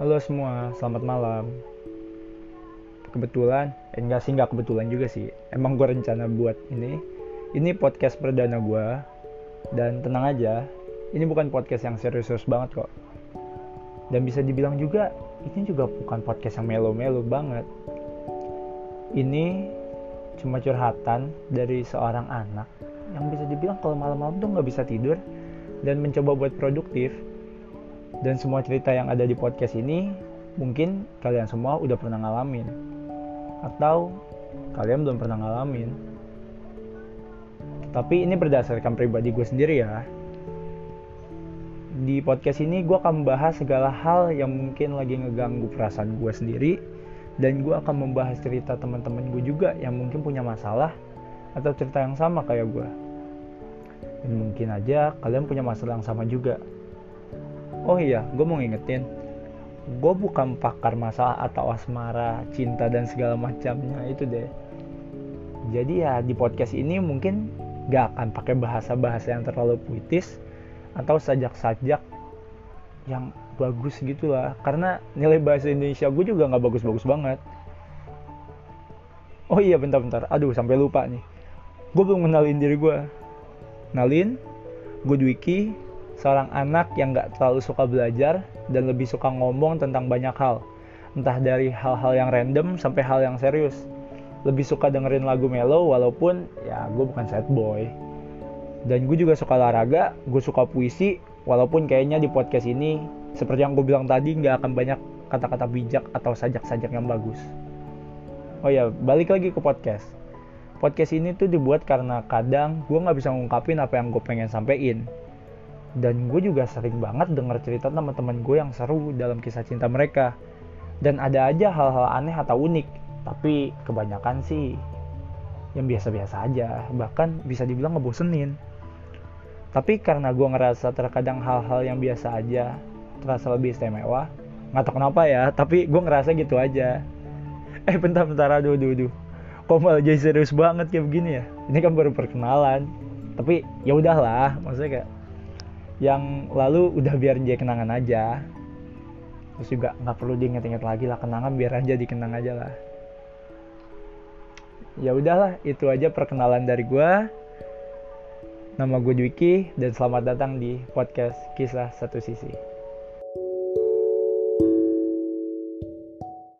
Halo semua, selamat malam. Kebetulan, eh enggak sih, enggak kebetulan juga sih. Emang gue rencana buat ini. Ini podcast perdana gue. Dan tenang aja, ini bukan podcast yang serius-serius banget kok. Dan bisa dibilang juga, ini juga bukan podcast yang melo-melo banget. Ini cuma curhatan dari seorang anak yang bisa dibilang kalau malam-malam tuh nggak bisa tidur dan mencoba buat produktif dan semua cerita yang ada di podcast ini mungkin kalian semua udah pernah ngalamin. Atau kalian belum pernah ngalamin. Tapi ini berdasarkan pribadi gue sendiri ya. Di podcast ini gue akan membahas segala hal yang mungkin lagi ngeganggu perasaan gue sendiri. Dan gue akan membahas cerita teman-teman gue juga yang mungkin punya masalah atau cerita yang sama kayak gue. Dan mungkin aja kalian punya masalah yang sama juga oh iya gue mau ngingetin. Gue bukan pakar masalah atau asmara cinta dan segala macamnya itu deh. Jadi ya di podcast ini mungkin gak akan pakai bahasa-bahasa yang terlalu puitis atau sajak-sajak yang bagus gitu lah. Karena nilai bahasa Indonesia gue juga nggak bagus-bagus banget. Oh iya bentar-bentar aduh sampai lupa nih. Gue belum kenalin diri gue Nalin, gue Dwiki, seorang anak yang gak terlalu suka belajar dan lebih suka ngomong tentang banyak hal. Entah dari hal-hal yang random sampai hal yang serius. Lebih suka dengerin lagu mellow walaupun ya gue bukan sad boy. Dan gue juga suka olahraga, gue suka puisi, walaupun kayaknya di podcast ini seperti yang gue bilang tadi nggak akan banyak kata-kata bijak atau sajak-sajak yang bagus. Oh ya, balik lagi ke podcast podcast ini tuh dibuat karena kadang gue nggak bisa ngungkapin apa yang gue pengen sampein dan gue juga sering banget denger cerita teman-teman gue yang seru dalam kisah cinta mereka. Dan ada aja hal-hal aneh atau unik tapi kebanyakan sih yang biasa-biasa aja bahkan bisa dibilang ngebosenin. Tapi karena gue ngerasa terkadang hal-hal yang biasa aja terasa lebih istimewa nggak tahu kenapa ya tapi gue ngerasa gitu aja. Eh bentar-bentar aduh aduh aduh. Kok malah jadi serius banget kayak begini ya? Ini kan baru perkenalan. Tapi ya udahlah maksudnya kayak yang lalu udah biar dia kenangan aja. Terus juga nggak perlu diinget-inget lagi lah kenangan biar aja dikenang aja lah. Ya udahlah itu aja perkenalan dari gue nama gue Dwiki dan selamat datang di podcast kisah satu sisi